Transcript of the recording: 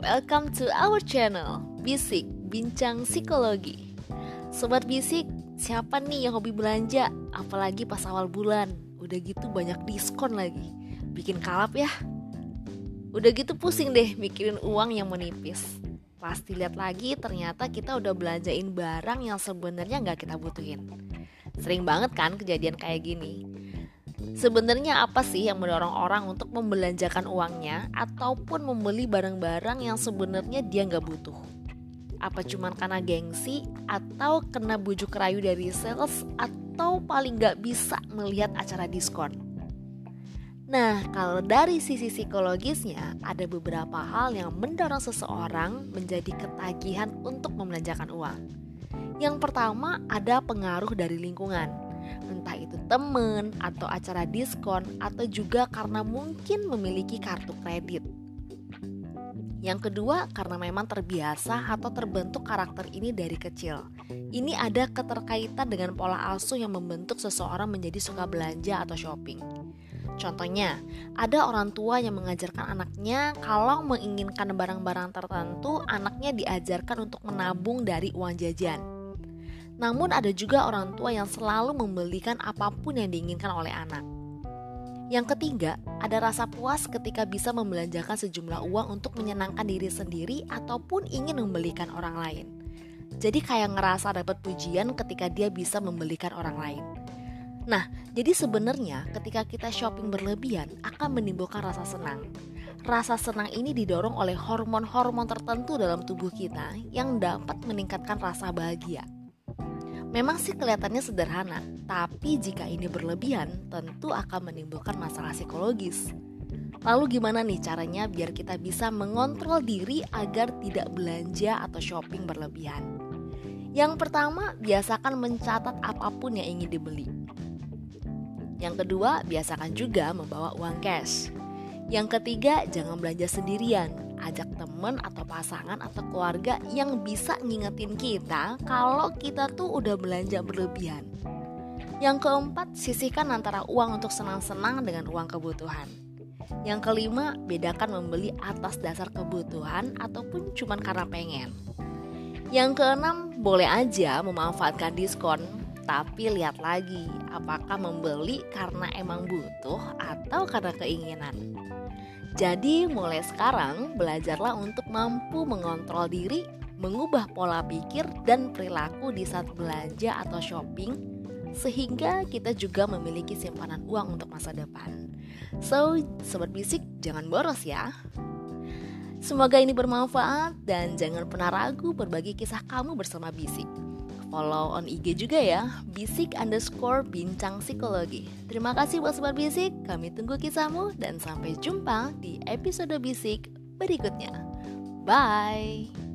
welcome to our channel Bisik Bincang Psikologi. Sobat Bisik, siapa nih yang hobi belanja? Apalagi pas awal bulan? Udah gitu banyak diskon lagi. Bikin kalap ya. Udah gitu pusing deh mikirin uang yang menipis. Pasti lihat lagi ternyata kita udah belanjain barang yang sebenarnya nggak kita butuhin. Sering banget kan kejadian kayak gini Sebenarnya apa sih yang mendorong orang untuk membelanjakan uangnya ataupun membeli barang-barang yang sebenarnya dia nggak butuh? Apa cuma karena gengsi atau kena bujuk rayu dari sales atau paling nggak bisa melihat acara diskon? Nah, kalau dari sisi psikologisnya, ada beberapa hal yang mendorong seseorang menjadi ketagihan untuk membelanjakan uang. Yang pertama, ada pengaruh dari lingkungan entah itu temen atau acara diskon atau juga karena mungkin memiliki kartu kredit. Yang kedua, karena memang terbiasa atau terbentuk karakter ini dari kecil. Ini ada keterkaitan dengan pola asuh yang membentuk seseorang menjadi suka belanja atau shopping. Contohnya, ada orang tua yang mengajarkan anaknya kalau menginginkan barang-barang tertentu, anaknya diajarkan untuk menabung dari uang jajan. Namun ada juga orang tua yang selalu membelikan apa pun yang diinginkan oleh anak. Yang ketiga, ada rasa puas ketika bisa membelanjakan sejumlah uang untuk menyenangkan diri sendiri ataupun ingin membelikan orang lain. Jadi kayak ngerasa dapat pujian ketika dia bisa membelikan orang lain. Nah, jadi sebenarnya ketika kita shopping berlebihan akan menimbulkan rasa senang. Rasa senang ini didorong oleh hormon-hormon tertentu dalam tubuh kita yang dapat meningkatkan rasa bahagia. Memang sih kelihatannya sederhana, tapi jika ini berlebihan, tentu akan menimbulkan masalah psikologis. Lalu gimana nih caranya biar kita bisa mengontrol diri agar tidak belanja atau shopping berlebihan? Yang pertama, biasakan mencatat apa pun yang ingin dibeli. Yang kedua, biasakan juga membawa uang cash. Yang ketiga, jangan belanja sendirian ajak temen atau pasangan atau keluarga yang bisa ngingetin kita kalau kita tuh udah belanja berlebihan. Yang keempat, sisihkan antara uang untuk senang-senang dengan uang kebutuhan. Yang kelima, bedakan membeli atas dasar kebutuhan ataupun cuma karena pengen. Yang keenam, boleh aja memanfaatkan diskon, tapi lihat lagi apakah membeli karena emang butuh atau karena keinginan. Jadi mulai sekarang belajarlah untuk mampu mengontrol diri, mengubah pola pikir dan perilaku di saat belanja atau shopping sehingga kita juga memiliki simpanan uang untuk masa depan. So, sobat bisik jangan boros ya. Semoga ini bermanfaat dan jangan pernah ragu berbagi kisah kamu bersama Bisik. Follow on IG juga ya, bisik underscore bincang psikologi. Terima kasih buat sobat bisik, kami tunggu kisahmu dan sampai jumpa di episode bisik berikutnya. Bye!